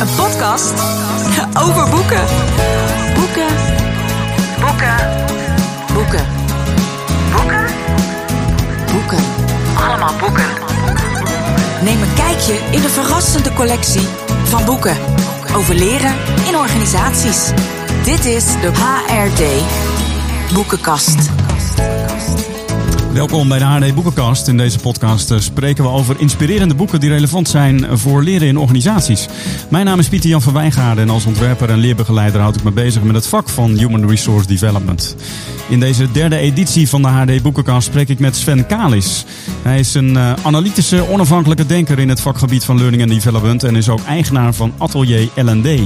Een podcast over boeken. Boeken. Boeken. Boeken. Boeken. Boeken. Allemaal boeken. Neem een kijkje in de verrassende collectie van boeken over leren in organisaties. Dit is de HRD Boekenkast. Welkom bij de HD Boekenkast. In deze podcast eh, spreken we over inspirerende boeken die relevant zijn voor leren in organisaties. Mijn naam is Pieter Jan van Wijngaarden en als ontwerper en leerbegeleider houd ik me bezig met het vak van Human Resource Development. In deze derde editie van de HD Boekenkast spreek ik met Sven Kalis. Hij is een uh, analytische, onafhankelijke denker in het vakgebied van Learning and Development en is ook eigenaar van Atelier L&D.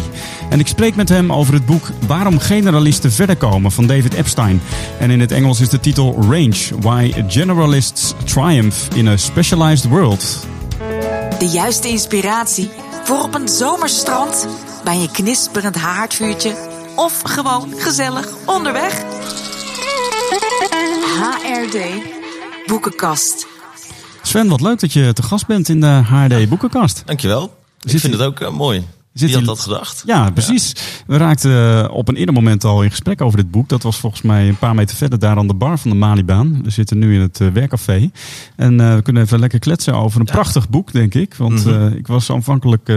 En ik spreek met hem over het boek Waarom generalisten verder komen van David Epstein. En in het Engels is de titel Range, Why Generalists Triumph in a Specialized World. De juiste inspiratie voor op een zomerstrand, bij een knisperend haardvuurtje of gewoon gezellig onderweg. HRD Boekenkast. Sven, wat leuk dat je te gast bent in de HRD Boekenkast. Dankjewel. Ik vind u- het ook eh, mooi. Zit Wie had dat gedacht? Ja, precies. We raakten eh, op een eerder moment al in gesprek over dit boek. Dat was volgens mij een paar meter verder daar aan de bar van de Malibaan. We zitten nu in het eh, werkcafé. En we kunnen even lekker kletsen over een prachtig boek, denk ik. Want Mhm. ik was aanvankelijk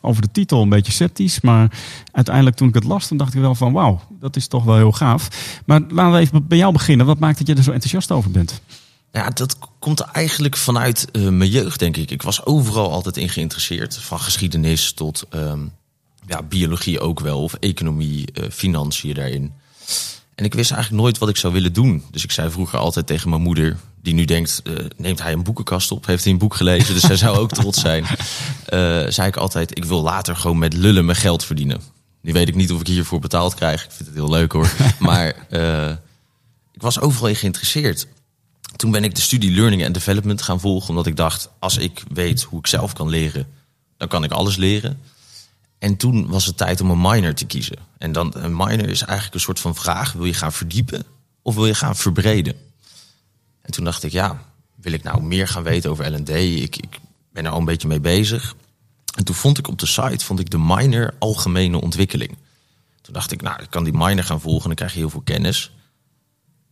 over de titel een beetje sceptisch. Maar uiteindelijk toen ik het las, toen dacht ik wel van wauw, dat is toch wel heel gaaf. Maar laten we even bij jou beginnen. Wat maakt dat je er zo enthousiast over bent? Ja, dat komt eigenlijk vanuit eh, mijn jeugd, denk ik. Ik was overal altijd in geïnteresseerd. Van geschiedenis tot ehm, ja, biologie ook wel. Of economie, eh, financiën daarin. En ik wist eigenlijk nooit wat ik zou willen doen. Dus ik zei vroeger altijd tegen mijn moeder... die nu denkt, eh, neemt hij een boekenkast op? Heeft hij een boek gelezen? Dus zij zou ook trots zijn. Zei ik altijd, ik wil later gewoon met lullen mijn geld verdienen. Nu weet ik niet of ik hiervoor betaald krijg. Ik vind het heel leuk hoor. Maar ik was overal in geïnteresseerd. Toen ben ik de studie Learning and Development gaan volgen, omdat ik dacht: als ik weet hoe ik zelf kan leren, dan kan ik alles leren. En toen was het tijd om een minor te kiezen. En dan een minor is eigenlijk een soort van vraag: wil je gaan verdiepen of wil je gaan verbreden? En toen dacht ik: ja, wil ik nou meer gaan weten over L&D? Ik, ik ben er al een beetje mee bezig. En toen vond ik op de site vond ik de minor algemene ontwikkeling. Toen dacht ik, nou, ik kan die minor gaan volgen, dan krijg je heel veel kennis.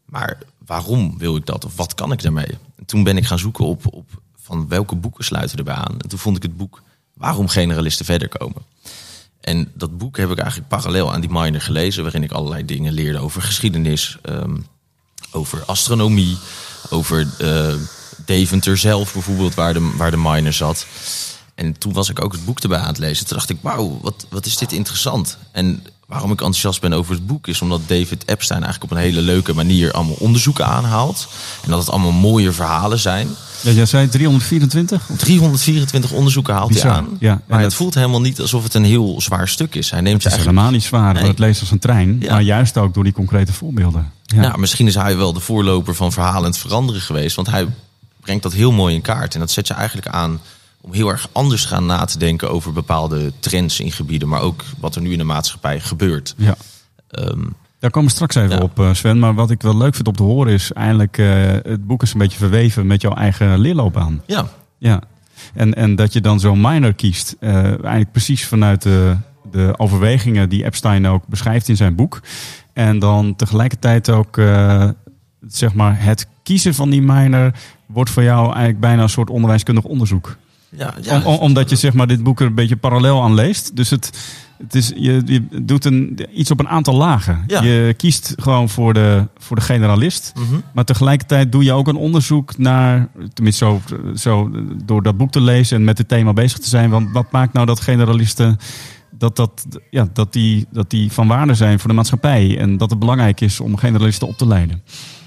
Maar waarom wil ik dat? Of wat kan ik daarmee? En toen ben ik gaan zoeken op, op van welke boeken sluiten erbij aan. En toen vond ik het boek Waarom generalisten verder komen. En dat boek heb ik eigenlijk parallel aan die minor gelezen, waarin ik allerlei dingen leerde over geschiedenis, ehm, over astronomie, over eh, Deventer zelf bijvoorbeeld, waar de, waar de minor zat. En toen was ik ook het boek erbij aan het lezen. Toen dacht ik, wauw, wat, wat is dit interessant. En waarom ik enthousiast ben over het boek... is omdat David Epstein eigenlijk op een hele leuke manier... allemaal onderzoeken aanhaalt. En dat het allemaal mooie verhalen zijn. Ja, jij zei 324? 324 onderzoeken haalt Bizar, hij aan. ja. Maar dat- het voelt helemaal niet alsof het een heel zwaar stuk is. Hij neemt je Het is eigenlijk... helemaal niet zwaar, Nee. het leest als een trein. Ja. Maar juist ook door die concrete voorbeelden. Ja. Nou, misschien is hij wel de voorloper van verhalend veranderen geweest. Want hij brengt dat heel mooi in kaart. En dat zet je eigenlijk aan om heel erg anders gaan na te denken over bepaalde trends in gebieden. Maar ook wat er nu in de maatschappij gebeurt. Ja. Ehm, Daar komen we straks even Ja. op, eh, Sven. Maar wat ik wel leuk vind om te horen is eigenlijk... eh, het boek is een beetje verweven met jouw eigen leerloopbaan. ja, Ja. En, en dat je dan zo'n minor kiest. eh, eigenlijk precies vanuit de, de overwegingen die Epstein ook beschrijft in zijn boek. En dan tegelijkertijd ook... zeg maar het kiezen van die minor... wordt voor jou eigenlijk bijna een soort onderwijskundig onderzoek. Ja, ja. Om- om- omdat je zeg maar, dit boek er een beetje parallel aan leest. Dus het, het is, je, je doet een, iets op een aantal lagen. Ja. Je kiest gewoon voor de, voor de generalist. Mhm. Maar tegelijkertijd doe je ook een onderzoek naar, tenminste zo, zo door dat boek te lezen en met het thema bezig te zijn. Want wat maakt nou dat generalisten, dat, dat, ja, dat, die, dat die van waarde zijn voor de maatschappij. En dat het belangrijk is om generalisten op te leiden.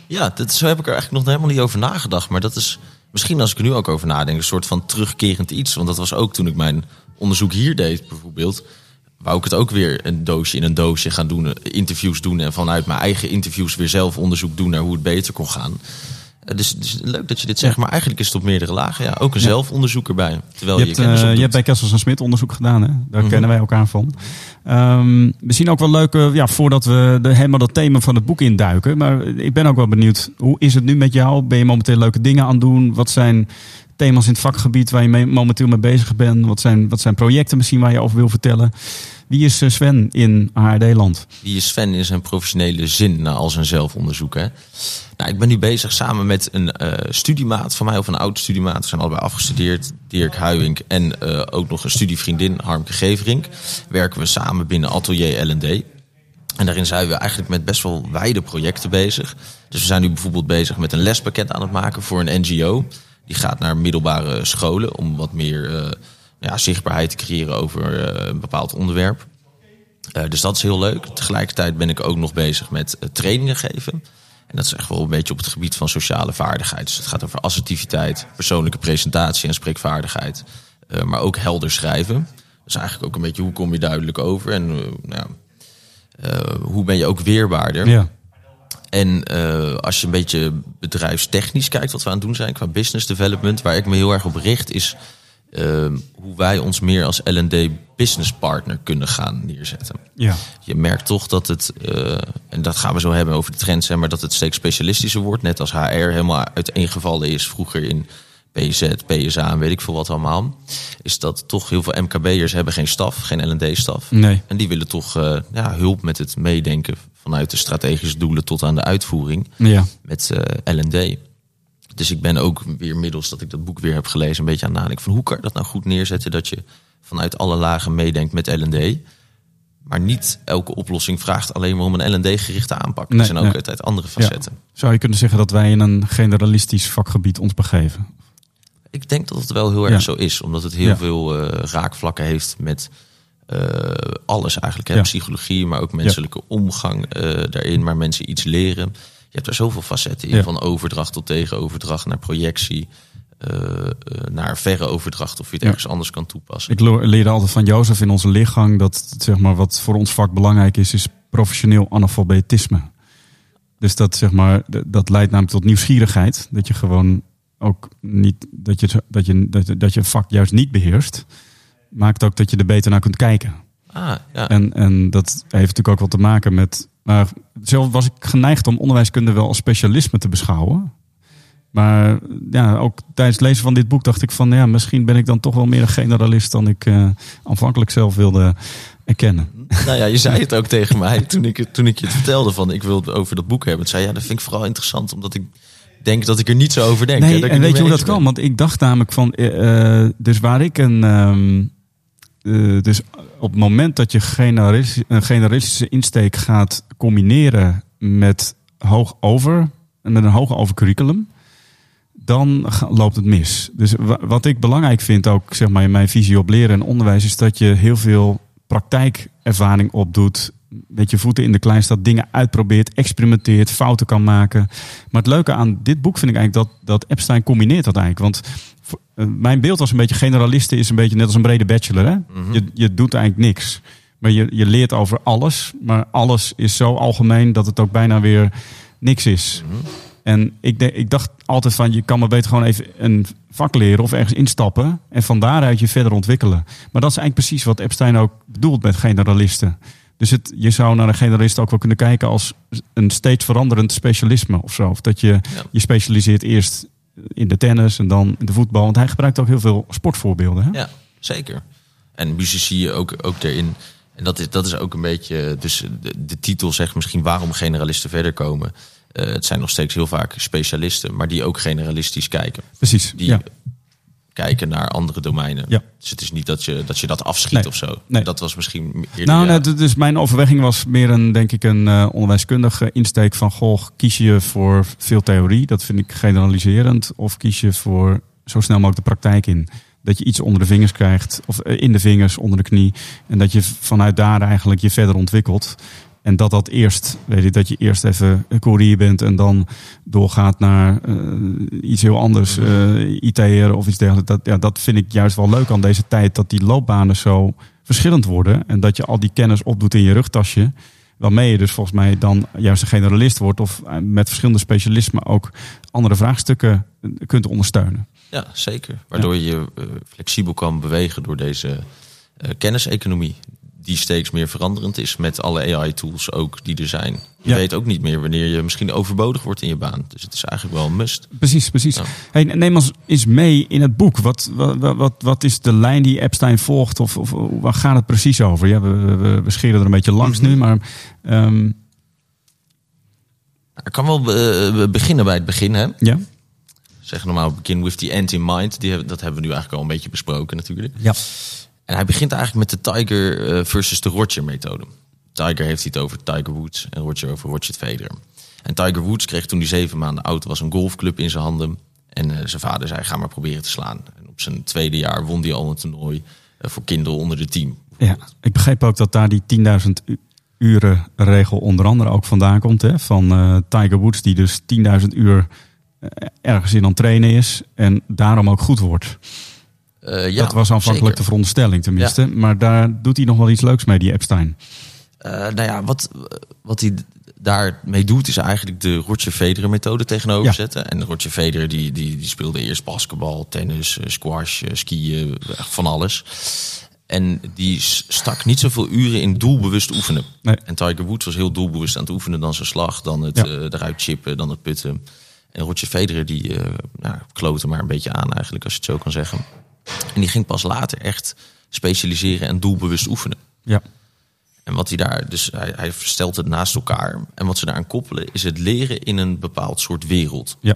Ja, dat, zo heb ik er eigenlijk nog helemaal niet over nagedacht. Maar dat is misschien als ik er nu ook over nadenk, een soort van terugkerend iets. Want dat was ook toen ik mijn onderzoek hier deed, bijvoorbeeld. Wou ik het ook weer een doosje in een doosje gaan doen, eh, interviews doen. En vanuit mijn eigen interviews weer zelf onderzoek doen naar hoe het beter kon gaan. Eh, dus, dus leuk dat je dit zegt, maar eigenlijk is het op meerdere lagen. Ja, ook een zelfonderzoek erbij. Terwijl Je je, hebt, kennis eh, je hebt bij Kessels en Smit onderzoek gedaan, hè? Daar Mhm. kennen wij elkaar van. Ehm, misschien ook wel leuk, eh, ja, voordat we de, helemaal dat thema van het boek induiken. Maar ik ben ook wel benieuwd, hoe is het nu met jou? Ben je momenteel leuke dingen aan het doen? Wat zijn thema's in het vakgebied waar je momenteel mee bezig bent? Wat zijn, wat zijn projecten misschien waar je over wil vertellen? Wie is eh, Sven in ARD-land? Wie is Sven in zijn professionele zin na al zijn zelfonderzoek? Hè? Nou, ik ben nu bezig samen met een eh, studiemaat van mij, of een oud studiemaat. We zijn allebei afgestudeerd, Dirk Huijink. En eh, ook nog een studievriendin, Harmke Geverink. Werken we samen binnen Atelier L&D. En daarin zijn we eigenlijk met best wel wijde projecten bezig. Dus we zijn nu bijvoorbeeld bezig met een lespakket aan het maken voor een NGO. Die gaat naar middelbare scholen om wat meer ja, zichtbaarheid te creëren over eh, een bepaald onderwerp. Eh, dus dat is heel leuk. Tegelijkertijd ben ik ook nog bezig met eh, trainingen geven. En dat is echt wel een beetje op het gebied van sociale vaardigheid. Dus het gaat over assertiviteit, persoonlijke presentatie en spreekvaardigheid. Maar ook helder schrijven. Dus eigenlijk ook een beetje hoe kom je duidelijk over en nou, hoe ben je ook weerbaarder. Ja. En als je een beetje bedrijfstechnisch kijkt wat we aan het doen zijn qua business development, waar ik me heel erg op richt, is eh, hoe wij ons meer als L&D business partner kunnen gaan neerzetten. Ja. Je merkt toch dat het, eh, en dat gaan we zo hebben over de trends, hè, maar dat het steeds specialistischer wordt. Net als HR helemaal uiteengevallen is vroeger in PZ, PSA en weet ik veel wat allemaal. Is dat toch heel veel MKB'ers hebben geen staf, geen L&D-staf. Nee. En die willen toch eh, ja, hulp met het meedenken vanuit de strategische doelen tot aan de uitvoering Ja. met eh L&D. Dus ik ben ook weer middels dat ik dat boek weer heb gelezen een beetje aan nadenken van hoe kan je dat nou goed neerzetten dat je vanuit alle lagen meedenkt met L&D. Maar niet elke oplossing vraagt alleen maar om een L&D-gerichte aanpak. Nee, er zijn ook nee. altijd andere facetten. Zou je kunnen zeggen dat wij in een generalistisch vakgebied ons begeven? Ik denk dat het wel heel erg Ja. zo is, omdat het heel Ja. veel eh, raakvlakken heeft met eh, alles eigenlijk. Hè? Psychologie, maar ook menselijke omgang eh, daarin, maar mensen iets leren. Je hebt er zoveel facetten in, Ja. van overdracht tot tegenoverdracht, naar projectie, eh, eh, naar verre overdracht, of je het Ja. ergens anders kan toepassen. Ik leerde altijd van Jozef in onze lichtgang dat zeg maar, wat voor ons vak belangrijk is, is professioneel analfabetisme. Dus dat, zeg maar, dat leidt namelijk tot nieuwsgierigheid. Dat je gewoon ook niet, dat je, dat je, dat, je- dat je vak juist niet beheerst. Maakt ook dat je er beter naar kunt kijken. Ah, ja. En, en dat heeft natuurlijk ook wat te maken met. Maar zelf was ik geneigd om onderwijskunde wel als specialisme te beschouwen. Maar ja, ook tijdens het lezen van dit boek dacht ik van ja, misschien ben ik dan toch wel meer een generalist dan ik eh, aanvankelijk zelf wilde erkennen. Nou ja, je zei het ook tegen mij toen ik, het- toen ik je het vertelde van ik wil het over dat boek hebben. Toen zei ja, dat vind ik vooral interessant omdat ik denk dat ik er niet zo over denk. hè, Nee, dat en het weet je hoe dat ben. Want ik dacht namelijk van, eh, eh, dus waar ik een, ehm, eh, dus op het moment dat je een generalistische insteek gaat combineren met hoog over, met een hoog over curriculum, dan loopt het mis. Dus wa- wat ik belangrijk vind ook, zeg maar, in mijn visie op leren en onderwijs, is dat je heel veel praktijkervaring opdoet. Met je voeten in de klei staat, dingen uitprobeert, experimenteert, fouten kan maken. Maar het leuke aan dit boek vind ik eigenlijk dat, dat Epstein combineert dat eigenlijk. Want mijn beeld als een beetje generalisten is een beetje net als een brede bachelor. Hè? je, je doet eigenlijk niks. Maar je, je leert over alles. Maar alles is zo algemeen dat het ook bijna weer niks is. En ik, denk, ik dacht altijd van, je kan maar beter gewoon even een vak leren of ergens instappen. En van daaruit je verder ontwikkelen. Maar dat is eigenlijk precies wat Epstein ook bedoelt met generalisten. Dus het, je zou naar een generalist ook wel kunnen kijken als een steeds veranderend specialisme of zo. Of dat je je specialiseert eerst in de tennis en dan in de voetbal. Want hij gebruikt ook heel veel sportvoorbeelden. Hè? Ja, zeker. En muzici ook, ook erin. En dat is, dat is ook een beetje. Dus de, de titel zegt misschien waarom generalisten verder komen. Eh, het zijn nog steeds heel vaak specialisten, maar die ook generalistisch kijken. Precies. Die ja. Kijken naar andere domeinen. Ja. Dus het is niet dat je dat, je dat afschiet Nee. of zo. Nee. Dat was misschien eerder. Nou, nee, dus mijn overweging was meer een, denk ik, een eh, onderwijskundige insteek van, goh, kies je voor veel theorie, dat vind ik generaliserend, of kies je voor zo snel mogelijk de praktijk in. Dat je iets onder de vingers krijgt, of eh, in de vingers, onder de knie, en dat je vanuit daar eigenlijk je verder ontwikkelt. En dat dat eerst, weet je, dat je eerst even een courier bent en dan doorgaat naar eh, iets heel anders, eh IT'er of iets dergelijks. Dat, ja, dat vind ik juist wel leuk aan deze tijd, dat die loopbanen zo verschillend worden. En dat je al die kennis opdoet in je rugtasje. Waarmee je dus volgens mij dan juist een generalist wordt of eh, met verschillende specialismen ook andere vraagstukken kunt ondersteunen. Ja, zeker. Waardoor je uh, flexibel kan bewegen door deze uh, kenniseconomie. Die steeds meer veranderend is met alle AI-tools ook die er zijn. Je Ja. weet ook niet meer wanneer je misschien overbodig wordt in je baan. Dus het is eigenlijk wel een must. Precies, precies. Ja. Hey, neem ons eens mee in het boek. Wat, wat, wat, wat is de lijn die Epstein volgt? Of, of waar gaat het precies over? Ja, we, we, we scheren er een beetje langs Mhm. nu, maar ehm, Ik kan wel eh, beginnen bij het begin. Hè? ja. Zeg normaal, begin with the end in mind. Die, dat hebben we nu eigenlijk al een beetje besproken natuurlijk. Ja. Hij begint eigenlijk met de Tiger eh, versus de Roger methode. Tiger heeft het over Tiger Woods en Roger over Roger Federer. En Tiger Woods kreeg toen hij zeven maanden oud was een golfclub in zijn handen. En eh, zijn vader zei, ga maar proberen te slaan. En op zijn tweede jaar won hij al een toernooi eh, voor kinderen onder de team. ja. Ik begreep ook dat daar die 10.000 u- uren regel onder andere ook vandaan komt. Hè? Van Tiger Woods, die dus 10.000 uur ergens in aan trainen is. En daarom ook goed wordt. Eh, ja, dat was aanvankelijk zeker. de veronderstelling tenminste. Maar daar doet hij nog wel iets leuks mee, die Epstein. Eh, nou ja, wat, wat hij daarmee doet, is eigenlijk de Roger Federer methode tegenover Ja. zetten. En Roger Federer die, die, die speelde eerst basketbal, tennis, eh, squash, skiën, van alles. En die stak niet zoveel uren in doelbewust oefenen. Nee. En Tiger Woods was heel doelbewust aan het oefenen. Dan zijn slag, dan het Ja. eruit chippen, dan het putten. En Roger Federer die eh nou, klote maar een beetje aan eigenlijk, als je het zo kan zeggen. En die ging pas later echt specialiseren en doelbewust oefenen. Ja. En wat hij daar, dus hij, hij stelt het naast elkaar. En wat ze daaraan koppelen is het leren in een bepaald soort wereld. Ja.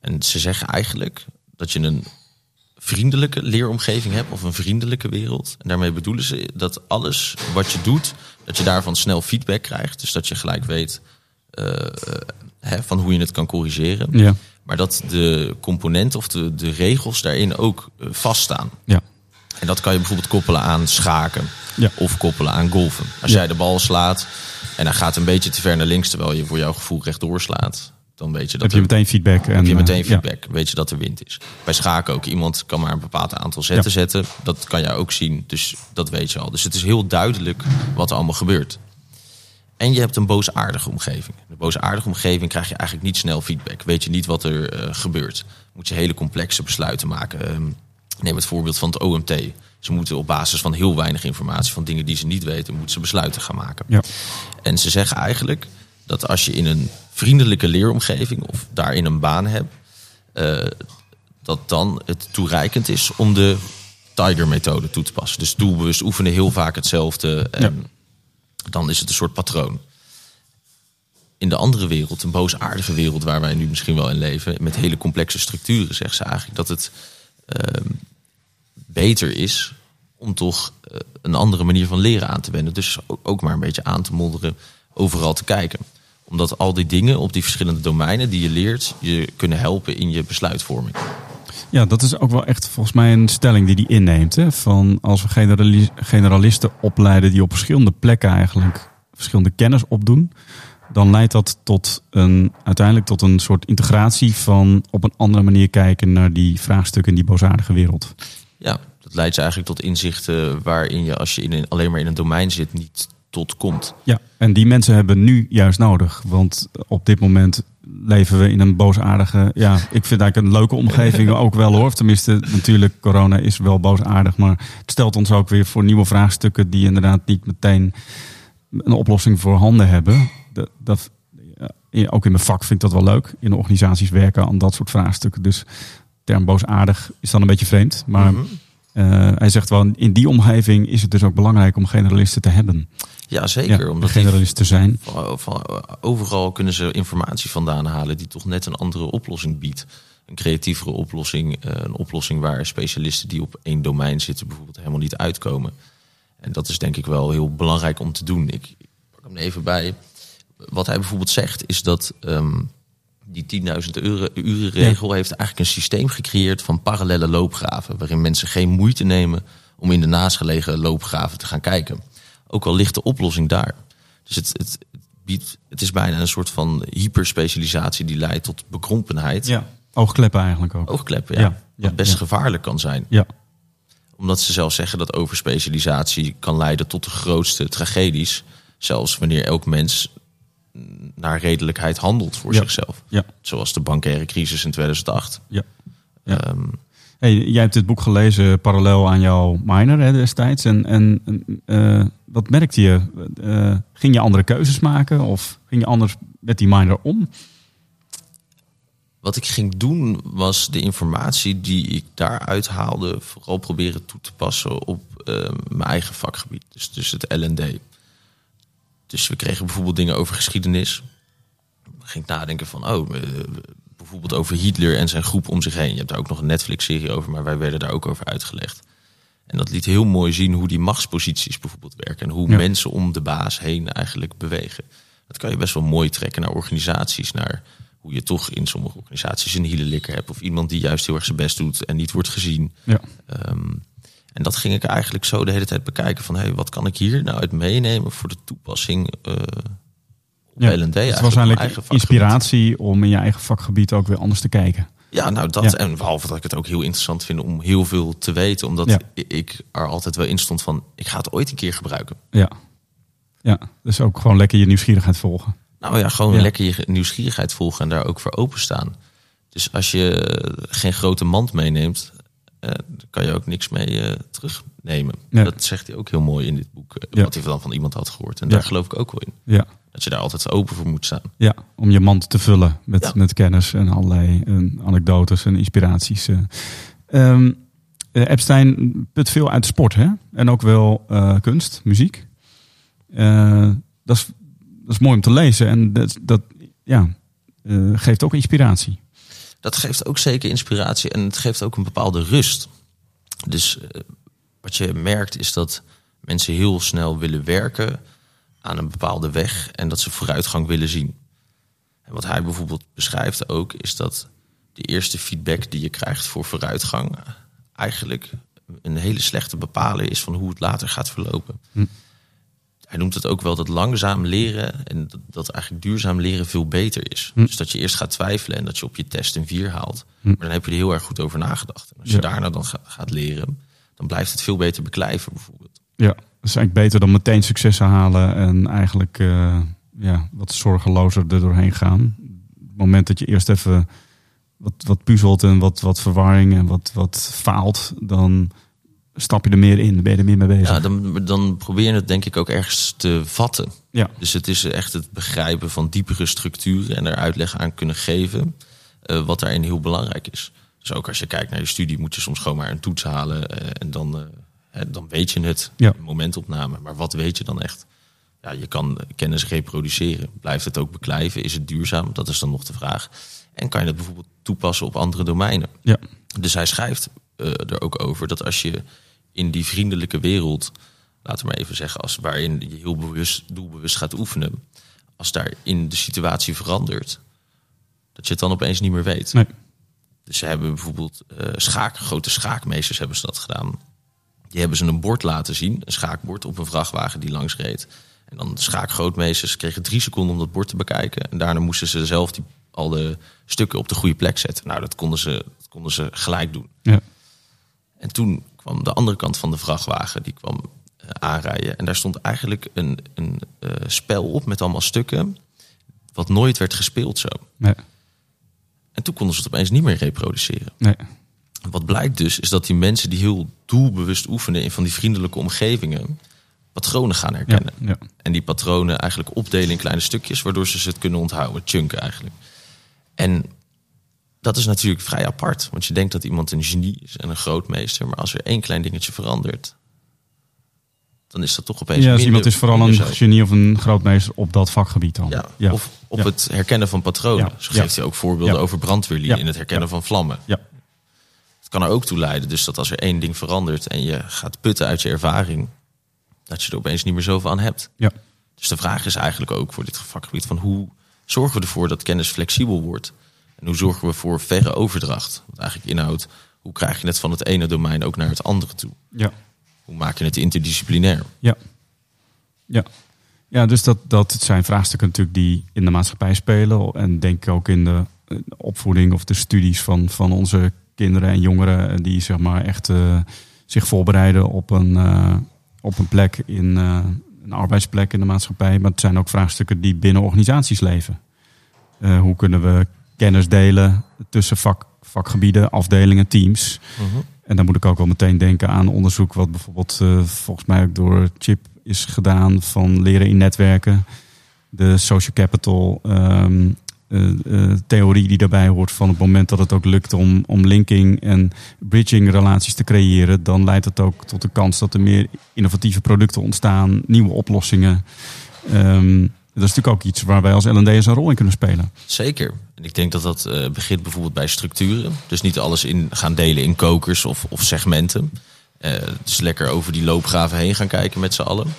En ze zeggen eigenlijk dat je een vriendelijke leeromgeving hebt of een vriendelijke wereld. En daarmee bedoelen ze dat alles wat je doet, dat je daarvan snel feedback krijgt. Dus dat je gelijk weet eh, eh, hè, van hoe je het kan corrigeren. Ja. Maar dat de componenten of de, de regels daarin ook eh, vaststaan. Ja. En dat kan je bijvoorbeeld koppelen aan schaken. Ja. Of koppelen aan golfen. Als Ja. jij de bal slaat en hij gaat een beetje te ver naar links... terwijl je voor jouw gevoel rechtdoor slaat... dan weet je dat Heb je er- meteen feedback. En, heb je meteen ja. feedback. Weet je dat er wind is. Bij schaken ook. Iemand kan maar een bepaald aantal zetten zetten. Dat kan jij ook zien. Dus dat weet je al. Dus het is heel duidelijk wat er allemaal gebeurt. En je hebt een boosaardige omgeving. In een boosaardige omgeving krijg je eigenlijk niet snel feedback. Weet je niet wat er eh, gebeurt. Moet je hele complexe besluiten maken. Ehm, neem het voorbeeld van het OMT. Ze moeten op basis van heel weinig informatie, van dingen die ze niet weten, moeten ze besluiten gaan maken. Ja. En ze zeggen eigenlijk dat als je in een vriendelijke leeromgeving of daarin een baan hebt, eh, dat dan het toereikend is om de Tiger-methode toe te passen. Dus doelbewust oefenen heel vaak hetzelfde. En Dan is het een soort patroon. In de andere wereld, een boosaardige wereld waar wij nu misschien wel in leven, met hele complexe structuren, zegt ze eigenlijk dat het ehm, beter is om toch eh, een andere manier van leren aan te wenden. Dus ook, ook maar een beetje aan te modderen, overal te kijken. Omdat al die dingen op die verschillende domeinen die je leert, je kunnen helpen in je besluitvorming. Ja, dat is ook wel echt volgens mij een stelling die die inneemt. Hè? Van als we generali- generalisten opleiden die op verschillende plekken eigenlijk verschillende kennis opdoen, dan leidt dat tot een, uiteindelijk tot een soort integratie van op een andere manier kijken naar die vraagstukken in die boosaardige wereld. Ja, dat leidt ze eigenlijk tot inzichten waarin je als je in een, alleen maar in een domein zit niet tot komt. Ja, en die mensen hebben nu juist nodig. Want op dit moment leven we in een boosaardige. Ja, ik vind eigenlijk een leuke omgeving ook wel hoor. Tenminste, natuurlijk, corona is wel boosaardig. Maar het stelt ons ook weer voor nieuwe vraagstukken die inderdaad niet meteen een oplossing voor handen hebben. Dat, ook in mijn vak vind ik dat wel leuk. In de organisaties werken aan dat soort vraagstukken. Dus term boosaardig is dan een beetje vreemd. Maar Mhm. eh, hij zegt wel, in die omgeving is het dus ook belangrijk om generalisten te hebben. Ja, zeker. Ja, omdat generalist te zijn. van- van- overal kunnen ze informatie vandaan halen die toch net een andere oplossing biedt. Een creatievere oplossing, eh, een oplossing waar specialisten die op één domein zitten bijvoorbeeld helemaal niet uitkomen. En dat is denk ik wel heel belangrijk om te doen. Ik, ik pak hem even bij. Wat hij bijvoorbeeld zegt is dat ehm, die 10.000 euro- uren regel heeft eigenlijk een systeem gecreëerd van parallele loopgraven. Waarin mensen geen moeite nemen om in de naastgelegen loopgraven te gaan kijken. Ook al ligt de oplossing daar. Dus het, het, biedt, het is bijna een soort van hyperspecialisatie die leidt tot bekrompenheid. Ja. Oogkleppen eigenlijk ook. Oogkleppen, ja. Ja, ja, wat best ja. gevaarlijk kan zijn. Ja. Omdat ze zelf zeggen dat overspecialisatie kan leiden tot de grootste tragedies. Zelfs wanneer elk mens naar redelijkheid handelt voor Ja. zichzelf. Ja. Zoals de bankaire crisis in 2008. Ja. Ja. Ehm, Hey, jij hebt dit boek gelezen parallel aan jouw minor hè, destijds. En, en eh, wat merkte je? Eh, ging je andere keuzes maken? Of ging je anders met die minor om? Wat ik ging doen was de informatie die ik daaruit haalde, vooral proberen toe te passen op eh, mijn eigen vakgebied. Dus, dus het LD. Dus we kregen bijvoorbeeld dingen over geschiedenis. Ging ik nadenken van, oh, eh, bijvoorbeeld over Hitler en zijn groep om zich heen. Je hebt daar ook nog een Netflix-serie over, maar wij werden daar ook over uitgelegd. En dat liet heel mooi zien hoe die machtsposities bijvoorbeeld werken. En hoe Ja. mensen om de baas heen eigenlijk bewegen. Dat kan je best wel mooi trekken naar organisaties. Naar hoe je toch in sommige organisaties een hielelikker hebt. Of iemand die juist heel erg zijn best doet en niet wordt gezien. Ja. Ehm, en dat ging ik eigenlijk zo de hele tijd bekijken. Van hey, wat kan ik hier nou uit meenemen voor de toepassing eh op Ja, LND? Het was eigenlijk vakgebied. inspiratie om in je eigen vakgebied ook weer anders te kijken. Ja, nou dat. Ja. En behalve dat ik het ook heel interessant vind om heel veel te weten. Omdat Ja. ik er altijd wel in stond van, ik ga het ooit een keer gebruiken. Ja. Ja, dus ook gewoon lekker je nieuwsgierigheid volgen. Nou ja, gewoon Ja. lekker je nieuwsgierigheid volgen en daar ook voor openstaan. Dus als je geen grote mand meeneemt, eh, kan je ook niks mee eh, terugnemen. Dat zegt hij ook heel mooi in dit boek, eh, Ja. wat hij dan van iemand had gehoord. En Ja. daar geloof ik ook wel in. Ja. Dat je daar altijd open voor moet staan. Ja, om je mand te vullen met, Ja. met kennis en allerlei eh, anekdotes en inspiraties. eh. Ehm, eh, Epstein put veel uit sport, hè? En ook wel eh, kunst, muziek. Eh, dat, is, dat is mooi om te lezen en dat, dat ja, geeft ook inspiratie. Dat geeft ook zeker inspiratie en het geeft ook een bepaalde rust. Dus wat je merkt is dat mensen heel snel willen werken aan een bepaalde weg en dat ze vooruitgang willen zien. En wat hij bijvoorbeeld beschrijft ook is dat de eerste feedback die je krijgt voor vooruitgang eigenlijk een hele slechte bepaler is van hoe het later gaat verlopen. Hm. Hij noemt het ook wel dat langzaam leren en dat, dat eigenlijk duurzaam leren veel beter is. Hm. Dus dat je eerst gaat twijfelen en dat je op je test een 4 haalt. Hm. Maar dan heb je er heel erg goed over nagedacht. En als je Ja. daarna dan ga- gaat leren, dan blijft het veel beter beklijven bijvoorbeeld. Ja, is eigenlijk beter dan meteen successen halen en eigenlijk eh, ja, wat zorgelozer er doorheen gaan. Het moment dat je eerst even wat, wat puzzelt en wat, wat verwarring en wat, wat faalt, dan stap je er meer in, ben je er meer mee bezig. Ja, dan, dan probeer je het denk ik ook ergens te vatten. Ja, Dus het is echt het begrijpen van diepere structuren en er uitleg aan kunnen geven eh, wat daarin heel belangrijk is. Dus ook als je kijkt naar je studie moet je soms gewoon maar een toets halen eh, en dan, dan weet je het, Ja. momentopname. Maar wat weet je dan echt? Ja, je kan kennis reproduceren. Blijft het ook beklijven? Is het duurzaam? Dat is dan nog de vraag. En kan je het bijvoorbeeld toepassen op andere domeinen? ja, Dus hij schrijft eh, er ook over dat als je in die vriendelijke wereld, laten we maar even zeggen, als waarin je heel bewust, doelbewust gaat oefenen, als daar in de situatie verandert, dat je het dan opeens niet meer weet. nee, Dus ze hebben bijvoorbeeld eh, schaak, grote schaakmeesters hebben ze dat gedaan. Die hebben ze een bord laten zien, een schaakbord op een vrachtwagen die langs reed. En dan de schaakgrootmeesters kregen drie seconden om dat bord te bekijken. En daarna moesten ze zelf die, al de stukken op de goede plek zetten. Nou, dat konden ze, dat konden ze gelijk doen. ja, En toen kwam de andere kant van de vrachtwagen, die kwam eh, aanrijden. En daar stond eigenlijk een, een eh, spel op met allemaal stukken, wat nooit werd gespeeld zo. nee, En toen konden ze het opeens niet meer reproduceren. nee, Wat blijkt dus, is dat die mensen die heel doelbewust oefenen in van die vriendelijke omgevingen, patronen gaan herkennen. ja, En die patronen eigenlijk opdelen in kleine stukjes, waardoor ze ze het kunnen onthouden, chunken eigenlijk. En dat is natuurlijk vrij apart, want je denkt dat iemand een genie is en een grootmeester, maar als er één klein dingetje verandert, dan is dat toch opeens. ja dus iemand is vooral een genie of een grootmeester op dat vakgebied dan. Ja, ja, Of op het herkennen van patronen. Zo geeft hij ook voorbeelden over brandweerlieden in het herkennen van vlammen. ja, Het kan er ook toe leiden, dus dat als er één ding verandert en je gaat putten uit je ervaring, dat je er opeens niet meer zoveel aan hebt. ja, Dus de vraag is eigenlijk ook voor dit vakgebied van hoe zorgen we ervoor dat kennis flexibel wordt? En hoe zorgen we voor verre overdracht? Wat eigenlijk inhoudt, hoe krijg je het van het ene domein ook naar het andere toe? ja. Hoe maak je het interdisciplinair? Ja. Ja. Ja, dus dat, dat zijn vraagstukken natuurlijk die in de maatschappij spelen. En denk ik ook in de eh, opvoeding of de studies van, van onze kinderen en jongeren. Die zeg maar echt eh, zich voorbereiden op een, eh, op een plek in eh, een arbeidsplek in de maatschappij. Maar het zijn ook vraagstukken die binnen organisaties leven. Hoe kunnen we kennis delen tussen vak, vakgebieden, afdelingen, teams? Mhm. En dan moet ik ook wel meteen denken aan onderzoek wat bijvoorbeeld uh, volgens mij ook door Chip is gedaan van leren in netwerken. De social capital um, uh, theorie die daarbij hoort van het moment dat het ook lukt om, om linking en bridging relaties te creëren, dan leidt het ook tot de kans dat er meer innovatieve producten ontstaan, nieuwe oplossingen. Um, dat is natuurlijk ook iets waar wij als L&D'ers een rol in kunnen spelen. Zeker. En ik denk dat dat uh, begint bijvoorbeeld bij structuren. Dus niet alles in gaan delen in kokers of, of segmenten. Dus lekker over die loopgraven heen gaan kijken met z'n allen.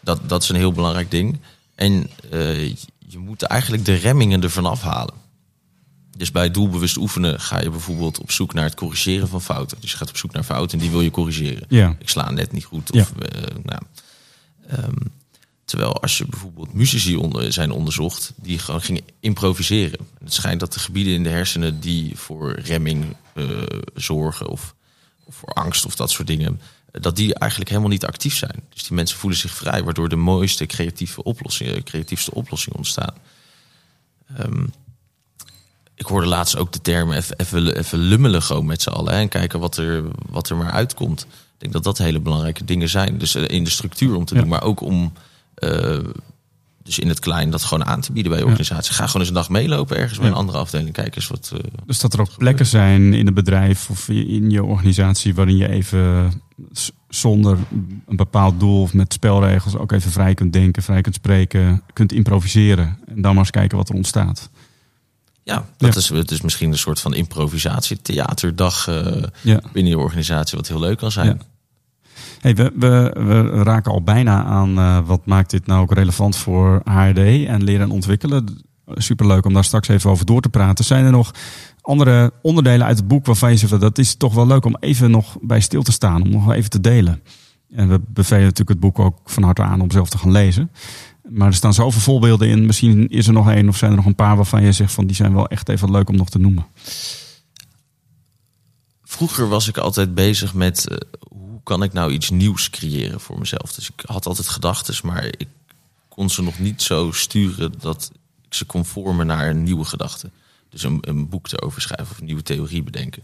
Dat, dat is een heel belangrijk ding. En je moet eigenlijk de remmingen ervan afhalen. Dus bij doelbewust oefenen ga je bijvoorbeeld op zoek naar het corrigeren van fouten. Dus je gaat op zoek naar fouten en die wil je corrigeren. Ja. Ik sla net niet goed. Of, ja. nou, um, Terwijl als je bijvoorbeeld muzici onder, zijn onderzocht die gewoon gingen improviseren. Het schijnt dat de gebieden in de hersenen die voor remming uh, zorgen of, of, voor angst of dat soort dingen, dat die eigenlijk helemaal niet actief zijn. Dus die mensen voelen zich vrij, waardoor de mooiste creatieve oplossingen, creatiefste oplossingen ontstaan. Um, ik hoorde laatst ook de term even, even, lummelen gewoon met z'n allen hè, en kijken wat er, wat er maar uitkomt. Ik denk dat dat hele belangrijke dingen zijn. Dus in de structuur om te Ja. doen, maar ook om uh, dus in het klein dat gewoon aan te bieden bij je organisatie. Ga gewoon eens een dag meelopen ergens bij een andere afdeling. Kijk eens wat. Uh, Dus dat er ook plekken zijn in het bedrijf of in je organisatie waarin je even zonder een bepaald doel of met spelregels ook even vrij kunt denken, vrij kunt spreken, kunt improviseren. En dan maar eens kijken wat er ontstaat. ja, dat Ja. Is, het is misschien een soort van improvisatie, theaterdag uh, Ja. binnen je organisatie, wat heel leuk kan zijn. Ja. Hey, we, we, raken al bijna aan uh, wat maakt dit nou ook relevant voor HRD en leren en ontwikkelen. Superleuk om daar straks even over door te praten. Zijn er nog andere onderdelen uit het boek waarvan je zegt dat is toch wel leuk om even nog bij stil te staan, om nog even te delen? En we bevelen natuurlijk het boek ook van harte aan om zelf te gaan lezen. Maar er staan zoveel voorbeelden in. Misschien is er nog één of zijn er nog een paar waarvan je zegt van die zijn wel echt even leuk om nog te noemen. Vroeger was ik altijd bezig met uh, kan ik nou iets nieuws creëren voor mezelf. Dus ik had altijd gedachten, maar ik kon ze nog niet zo sturen dat ik ze kon vormen naar een nieuwe gedachte. Dus een, een boek erover schrijven of een nieuwe theorie bedenken.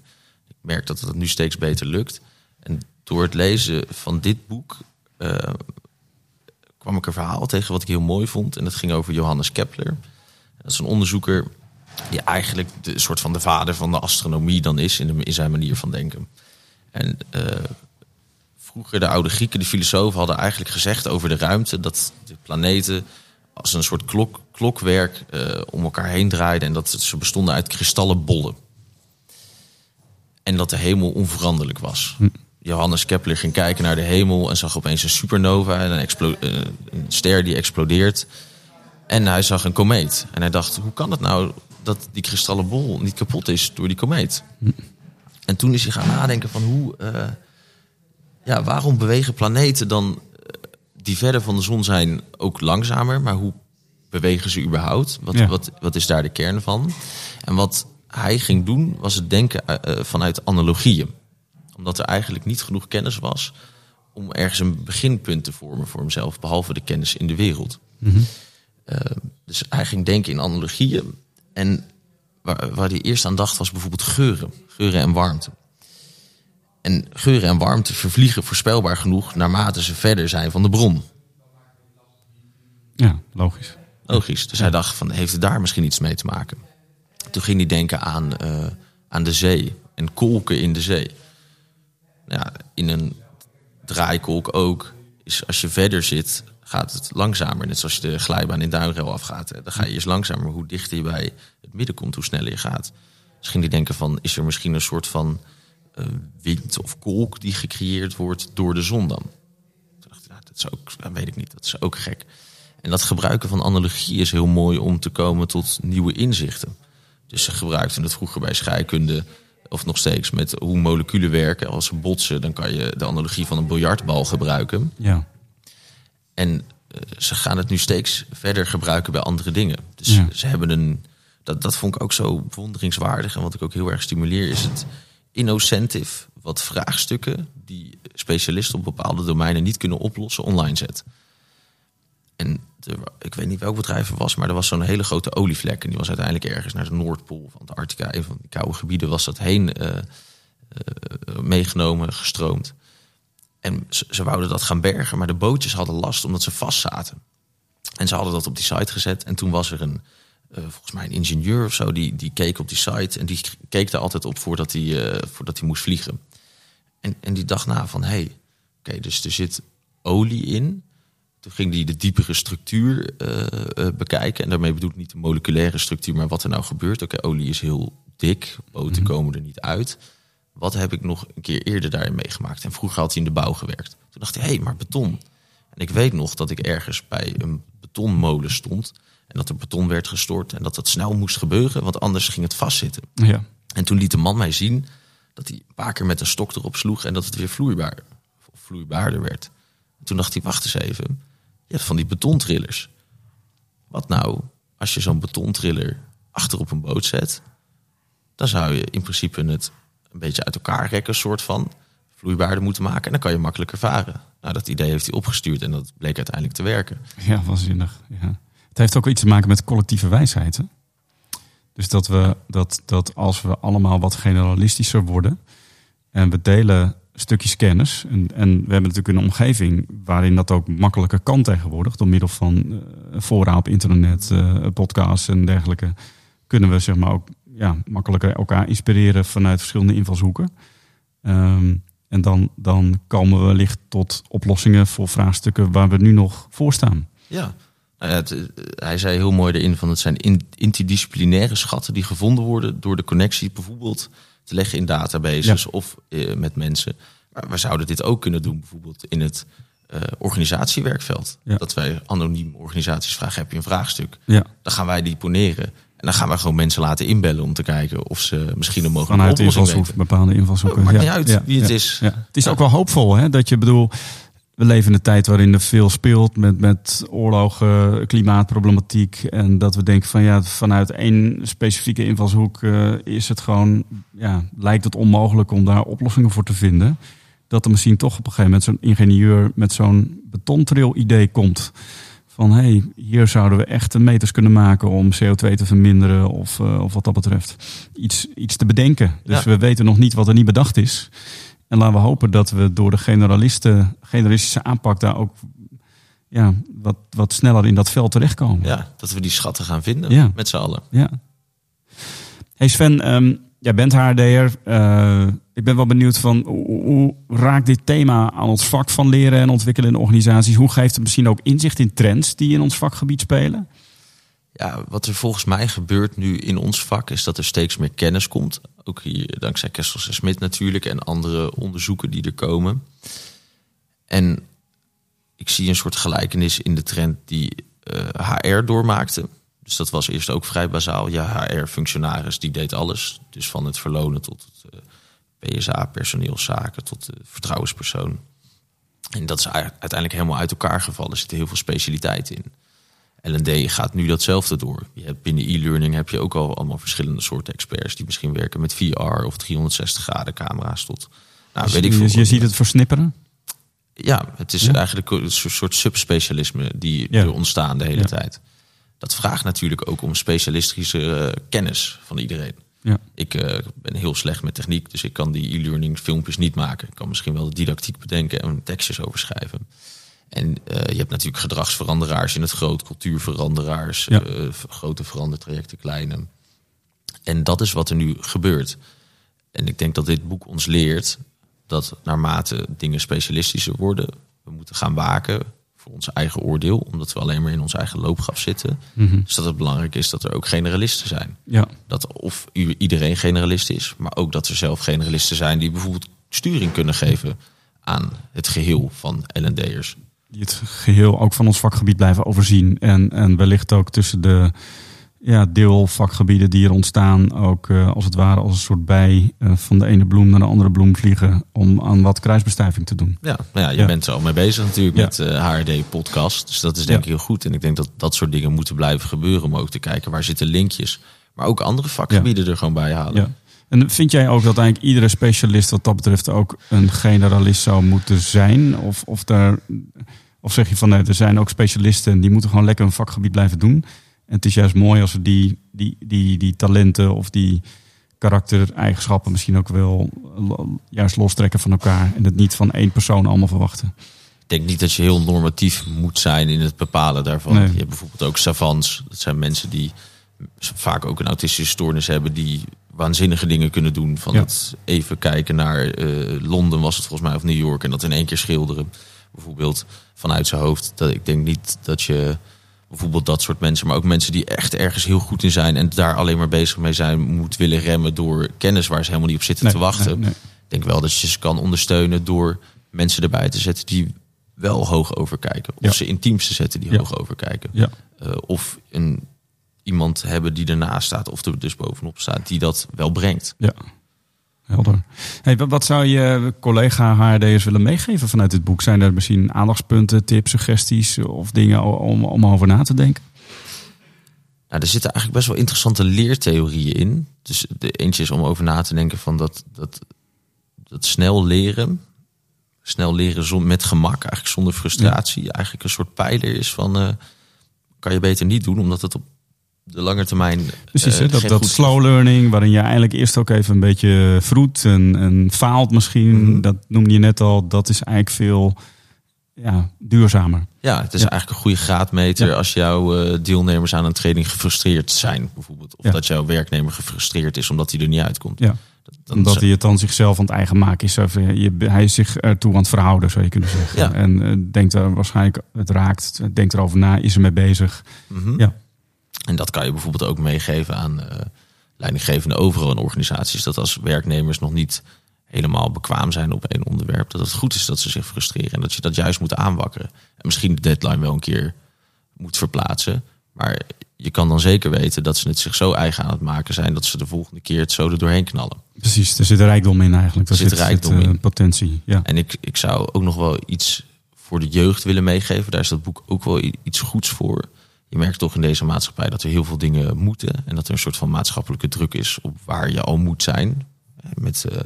Ik merk dat het nu steeds beter lukt. En door het lezen van dit boek uh, kwam ik een verhaal tegen wat ik heel mooi vond. En dat ging over Johannes Kepler. Dat is een onderzoeker die eigenlijk de soort van de vader van de astronomie dan is in, in zijn manier van denken. En uh, vroeger de oude Grieken, de filosofen, hadden eigenlijk gezegd over de ruimte dat de planeten als een soort klok, klokwerk uh, om elkaar heen draaiden en dat ze bestonden uit kristallen bollen. En dat de hemel onveranderlijk was. Hm. Johannes Kepler ging kijken naar de hemel en zag opeens een supernova en een, uh, een ster die explodeert. En hij zag een komeet. En hij dacht, hoe kan het nou dat die kristallen bol niet kapot is door die komeet? Hm. En toen is hij gaan nadenken van hoe... Uh, ja, waarom bewegen planeten dan uh, die verder van de zon zijn ook langzamer? Maar hoe bewegen ze überhaupt? Wat, ja. wat, wat is daar de kern van? En wat hij ging doen, was het denken uh, vanuit analogieën. Omdat er eigenlijk niet genoeg kennis was om ergens een beginpunt te vormen voor hemzelf, behalve de kennis in de wereld. Mhm. Mm -hmm. Uh, dus hij ging denken in analogieën. En waar, waar hij eerst aan dacht was bijvoorbeeld geuren. Geuren en warmte. En geuren en warmte vervliegen voorspelbaar genoeg naarmate ze verder zijn van de bron. Ja, logisch. Logisch. Dus hij dacht van, heeft het daar misschien iets mee te maken? Toen ging hij denken aan, uh, aan de zee en kolken in de zee. Ja, in een draaikolk ook. Is als je verder zit, gaat het langzamer. Net zoals je de glijbaan in Duinrel afgaat. Dan ga je eerst langzamer. Hoe dichter je bij het midden komt, hoe sneller je gaat. Dus ging hij denken van, is er misschien een soort van wind of kolk die gecreëerd wordt door de zon dan? Toen dacht ik, nou, dat is ook, dat weet ik niet, dat is ook gek. En dat gebruiken van analogie is heel mooi om te komen tot nieuwe inzichten. Dus ze gebruikten het vroeger bij scheikunde, of nog steeds met hoe moleculen werken. Als ze botsen, dan kan je de analogie van een biljartbal gebruiken. Ja. En uh, ze gaan het nu steeds verder gebruiken bij andere dingen. Dus ja. ze hebben een. Dat, dat vond ik ook zo bewonderingswaardig. En wat ik ook heel erg stimuleer, is het innocentive. Wat vraagstukken die specialisten op bepaalde domeinen niet kunnen oplossen, online zet. En ik weet niet welk bedrijf het was, maar er was zo'n hele grote olievlek. En die was uiteindelijk ergens naar de Noordpool van Antarctica. Een van die koude gebieden was dat heen eh, eh, meegenomen, gestroomd. En ze, ze wouden dat gaan bergen, maar de bootjes hadden last omdat ze vast zaten. En ze hadden dat op die site gezet. En toen was er een, volgens mij een ingenieur of zo, die, die keek op die site. En die keek daar altijd op voordat hij, eh, voordat hij moest vliegen. En, en die dacht na van, hé, hey, oké, dus er zit olie in. Toen ging hij de diepere structuur eh, eh, bekijken. En daarmee bedoel ik niet de moleculaire structuur, maar wat er nou gebeurt. Oké, olie is heel dik, boten komen er niet uit. Wat heb ik nog een keer eerder daarin meegemaakt? En vroeger had hij in de bouw gewerkt. Toen dacht hij, hé, hey, maar beton. En ik weet nog dat ik ergens bij een betonmolen stond. En dat er beton werd gestort. En dat dat snel moest gebeuren, want anders ging het vastzitten. Ja. En toen liet de man mij zien dat hij een paar keer met een stok erop sloeg en dat het weer vloeibaar, vloeibaarder werd. Toen dacht hij, wacht eens even, je hebt van die betontrillers. Wat nou als je zo'n betontriller achter op een boot zet? Dan zou je in principe het een beetje uit elkaar rekken, soort van vloeibaarder moeten maken. En dan kan je makkelijker varen. Nou, dat idee heeft hij opgestuurd en dat bleek uiteindelijk te werken. Ja, waanzinnig. Ja. Het heeft ook iets te maken met collectieve wijsheid. Hè? Dus dat, we, dat, dat als we allemaal wat generalistischer worden en we delen stukjes kennis. En, en we hebben natuurlijk een omgeving waarin dat ook makkelijker kan tegenwoordig. Door middel van fora op internet, eh, podcasts en dergelijke. Kunnen we zeg maar ook ja, makkelijker elkaar inspireren vanuit verschillende invalshoeken. Ehm, en dan, dan komen we wellicht tot oplossingen voor vraagstukken waar we nu nog voor staan. Ja, het, eh, hij zei heel mooi erin van het zijn in, interdisciplinaire schatten die gevonden worden door de connectie bijvoorbeeld te leggen in databases of eh, met mensen. Maar we zouden dit ook kunnen doen bijvoorbeeld in het eh, organisatiewerkveld. Ja. Dat wij anoniem organisaties vragen, heb je een vraagstuk? Ja. Dan gaan wij die poneren. En dan gaan we gewoon mensen laten inbellen om te kijken of ze misschien een mogelijke Vanuit oplossing invalshoek, weten. bepaalde invalshoeken. Oh, maakt ja, niet uit wie het is. Het is ook wel hoopvol, hè? Dat je bedoel, we leven in een tijd waarin er veel speelt met, met oorlogen, klimaatproblematiek. En dat we denken van ja, vanuit één specifieke invalshoek eh, is het gewoon, ja, lijkt het onmogelijk om daar oplossingen voor te vinden. Dat er misschien toch op een gegeven moment zo'n ingenieur met zo'n betontrail idee komt. Van hé, hey, hier zouden we echt meters kunnen maken om CO2 te verminderen of, eh, of wat dat betreft. Iets, iets te bedenken. Dus Ja. we weten nog niet wat er niet bedacht is. En laten we hopen dat we door de generalisten, generalistische aanpak daar ook ja, wat, wat sneller in dat veld terechtkomen. Ja, dat we die schatten gaan vinden Ja. met z'n allen. Ja. Hey Sven, ehm, jij bent HRD'er. Eh ik ben wel benieuwd van hoe, hoe raakt dit thema aan ons vak van leren en ontwikkelen in organisaties? Hoe geeft het misschien ook inzicht in trends die in ons vakgebied spelen? Ja, wat er volgens mij gebeurt nu in ons vak is dat er steeds meer kennis komt. Ook hier dankzij Kessels en Smit natuurlijk en andere onderzoeken die er komen. En ik zie een soort gelijkenis in de trend die eh, HR doormaakte. Dus dat was eerst ook vrij bazaal. Ja, HR-functionaris die deed alles. Dus van het verlonen tot het eh, PSA, personeelszaken, tot de vertrouwenspersoon. En dat is uiteindelijk helemaal uit elkaar gevallen. Er zitten heel veel specialiteit in. L&D gaat nu datzelfde door. Je hebt binnen e-learning heb je ook al allemaal verschillende soorten experts die misschien werken met VR of 360 graden camera's tot. Nou, weet ik veel. je ziet het versnipperen. Ja, het is Ja. eigenlijk een soort subspecialisme die Ja. er ontstaan de hele Ja. tijd. Dat vraagt natuurlijk ook om specialistische eh, kennis van iedereen. Ja. Ik eh, ben heel slecht met techniek, dus ik kan die e-learning filmpjes niet maken. Ik kan misschien wel de didactiek bedenken en tekstjes over schrijven. En eh, je hebt natuurlijk gedragsveranderaars in het groot, cultuurveranderaars, Ja. v- grote verandertrajecten, kleine. En dat is wat er nu gebeurt. En ik denk dat dit boek ons leert dat naarmate dingen specialistischer worden, we moeten gaan waken voor ons eigen oordeel, omdat we alleen maar in ons eigen loopgraf zitten. Mhm. Dus dat het belangrijk is dat er ook generalisten zijn. Ja. Dat of iedereen generalist is, maar ook dat er zelf generalisten zijn die bijvoorbeeld sturing kunnen geven aan het geheel van L&D'ers. Die het geheel ook van ons vakgebied blijven overzien. En, en wellicht ook tussen de ja, deelvakgebieden die er ontstaan, ook eh, als het ware als een soort bij eh, van de ene bloem naar de andere bloem vliegen om aan wat kruisbestuiving te doen. Ja, nou ja, je Ja. bent er al mee bezig natuurlijk Ja. met eh HRD-podcast. Dus dat is denk Ja. ik heel goed. En ik denk dat dat soort dingen moeten blijven gebeuren om ook te kijken waar zitten linkjes. Maar ook andere vakgebieden er gewoon bij halen. En vind jij ook dat eigenlijk iedere specialist wat dat betreft ook een generalist zou moeten zijn? Of, of daar, Of zeg je van nee, er zijn ook specialisten en die moeten gewoon lekker een vakgebied blijven doen. En het is juist mooi als we die, die, die, die talenten of die karaktereigenschappen misschien ook wel juist lostrekken van elkaar. En het niet van één persoon allemaal verwachten. Ik denk niet dat je heel normatief moet zijn in het bepalen daarvan. Je hebt bijvoorbeeld ook savants. Dat zijn mensen die vaak ook een autistische stoornis hebben, die waanzinnige dingen kunnen doen. Van het even kijken naar uh, Londen was het volgens mij, of New York, en dat in één keer schilderen. Bijvoorbeeld vanuit zijn hoofd. Dat ik denk niet dat je bijvoorbeeld dat soort mensen, maar ook mensen die echt ergens heel goed in zijn en daar alleen maar bezig mee zijn, moet willen remmen door kennis waar ze helemaal niet op zitten te wachten. Ik denk wel dat je ze kan ondersteunen door mensen erbij te zetten die wel hoog overkijken. Of ze in teams te zetten die hoog overkijken. Ja. Uh, of een iemand hebben die ernaast staat of er dus bovenop staat, die dat wel brengt. Ja, helder. Hey, wat zou je collega HRD'ers willen meegeven vanuit dit boek? Zijn er misschien aandachtspunten, tips, suggesties of dingen om, om over na te denken? Nou, er zitten eigenlijk best wel interessante leertheorieën in. Dus de eentje is om over na te denken van dat, dat, dat snel leren, snel leren met gemak, eigenlijk zonder frustratie, eigenlijk een soort pijler is van uh, kan je beter niet doen, omdat het op de lange termijn. Precies, uh, dat, dat slow learning, waarin je eigenlijk eerst ook even een beetje vroet en, en faalt misschien. Mhm. Dat noemde je net al, dat is eigenlijk veel ja, duurzamer. Ja, het is eigenlijk een goede graadmeter als jouw uh, deelnemers aan een training gefrustreerd zijn, bijvoorbeeld. Of dat jouw werknemer gefrustreerd is omdat hij er niet uitkomt. Ja. Dan Omdat hij het dan zichzelf aan het eigen maken is. Je, hij is zich ertoe aan het verhouden, zou je kunnen zeggen. En uh, denkt er waarschijnlijk, het raakt, denkt erover na, is ermee bezig. Mhm. Ja. En dat kan je bijvoorbeeld ook meegeven aan uh, leidinggevende overal in organisaties. Dat als werknemers nog niet helemaal bekwaam zijn op één onderwerp, dat het goed is dat ze zich frustreren. En dat je dat juist moet aanwakkeren. En misschien de deadline wel een keer moet verplaatsen. Maar je kan dan zeker weten dat ze het zich zo eigen aan het maken zijn dat ze de volgende keer het zo er doorheen knallen. Precies, er zit rijkdom in eigenlijk. Er, zit, zit rijkdom zit, uh, in. Potentie. Ja. En ik, ik zou ook nog wel iets voor de jeugd willen meegeven. Daar is dat boek ook wel iets goeds voor je merkt toch in deze maatschappij dat er heel veel dingen moeten. En dat er een soort van maatschappelijke druk is op waar je al moet zijn. Met, uh,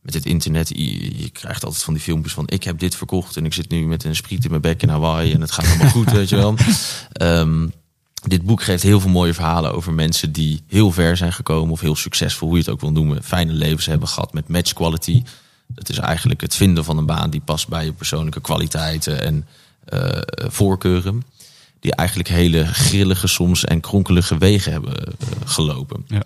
met het internet, je, je, krijgt altijd van die filmpjes van ik heb dit verkocht en ik zit nu met een spriet in mijn bek in Hawaii en het gaat allemaal goed, weet je wel. Um, dit boek geeft heel veel mooie verhalen over mensen die heel ver zijn gekomen of heel succesvol, hoe je het ook wil noemen, fijne levens hebben gehad met match quality. Dat is eigenlijk het vinden van een baan die past bij je persoonlijke kwaliteiten en uh, voorkeuren die eigenlijk hele grillige soms en kronkelige wegen hebben uh, gelopen. Ja.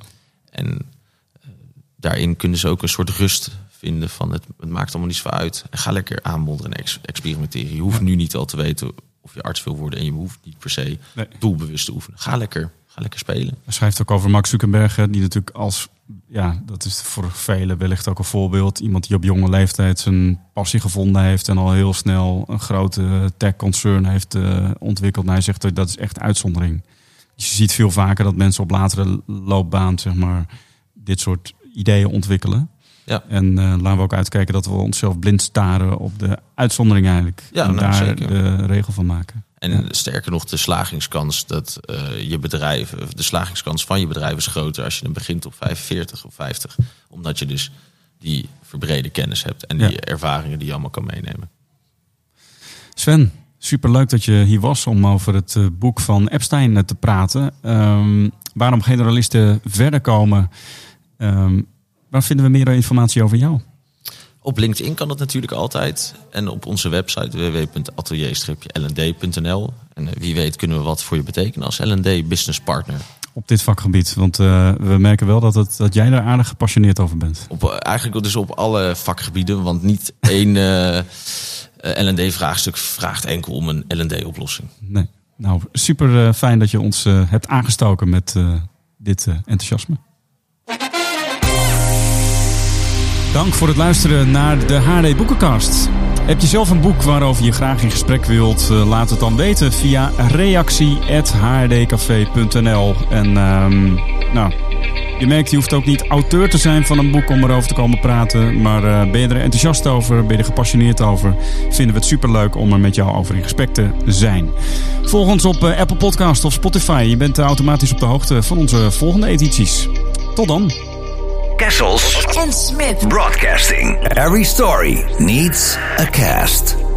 En uh, daarin kunnen ze ook een soort rust vinden van het, het maakt allemaal niets voor uit. En ga lekker aanmodderen en ex experimenteren. Je hoeft nu niet al te weten of je arts wil worden en je hoeft niet per se nee. doelbewust te oefenen. Ga lekker, ga lekker spelen. Hij schrijft ook over Max Zuckerberg, die natuurlijk als ja, dat is voor velen wellicht ook een voorbeeld. Iemand die op jonge leeftijd zijn passie gevonden heeft en al heel snel een grote tech-concern heeft uh, ontwikkeld. hij zegt dat is echt uitzondering. Dus je ziet veel vaker dat mensen op latere loopbaan zeg maar, dit soort ideeën ontwikkelen. Ja. En uh, laten we ook uitkijken dat we onszelf blind staren op de uitzondering eigenlijk. Ja, en nou, daar zeker. de regel van maken. En Ja. sterker nog, de slagingskans dat uh, je bedrijf, de slagingskans van je bedrijf is groter als je dan begint op 45 of 50. Omdat je dus die verbrede kennis hebt en die Ja. ervaringen die je allemaal kan meenemen. Sven, superleuk dat je hier was om over het eh, boek van Epstein eh, te praten. Ehm, waarom generalisten verder komen. Ehm, waar vinden we meer informatie over jou? Op LinkedIn kan dat natuurlijk altijd. En op onze website www.atelier-lnd.nl. En eh, wie weet kunnen we wat voor je betekenen als LND Business Partner. Op dit vakgebied. Want eh, we merken wel dat, het, dat jij daar aardig gepassioneerd over bent. Op, eh, eigenlijk dus op alle vakgebieden. Want niet één eh, LND-vraagstuk vraagt enkel om een LND-oplossing. Nee. Nou, super fijn dat je ons hebt aangestoken met dit enthousiasme. Dank voor het luisteren naar de HD Boekenkast. Heb je zelf een boek waarover je graag in gesprek wilt? Eh, laat het dan weten via reactie.hrdcafé.nl. En ehm, nou, je merkt, je hoeft ook niet auteur te zijn van een boek om erover te komen praten. Maar eh, ben je er enthousiast over, ben je er gepassioneerd over, vinden we het superleuk om er met jou over in gesprek te zijn. Volg ons op eh, Apple Podcast of Spotify. Je bent automatisch op de hoogte van onze volgende edities. Tot dan. Kessels and Smith. Broadcasting. Every story needs a cast.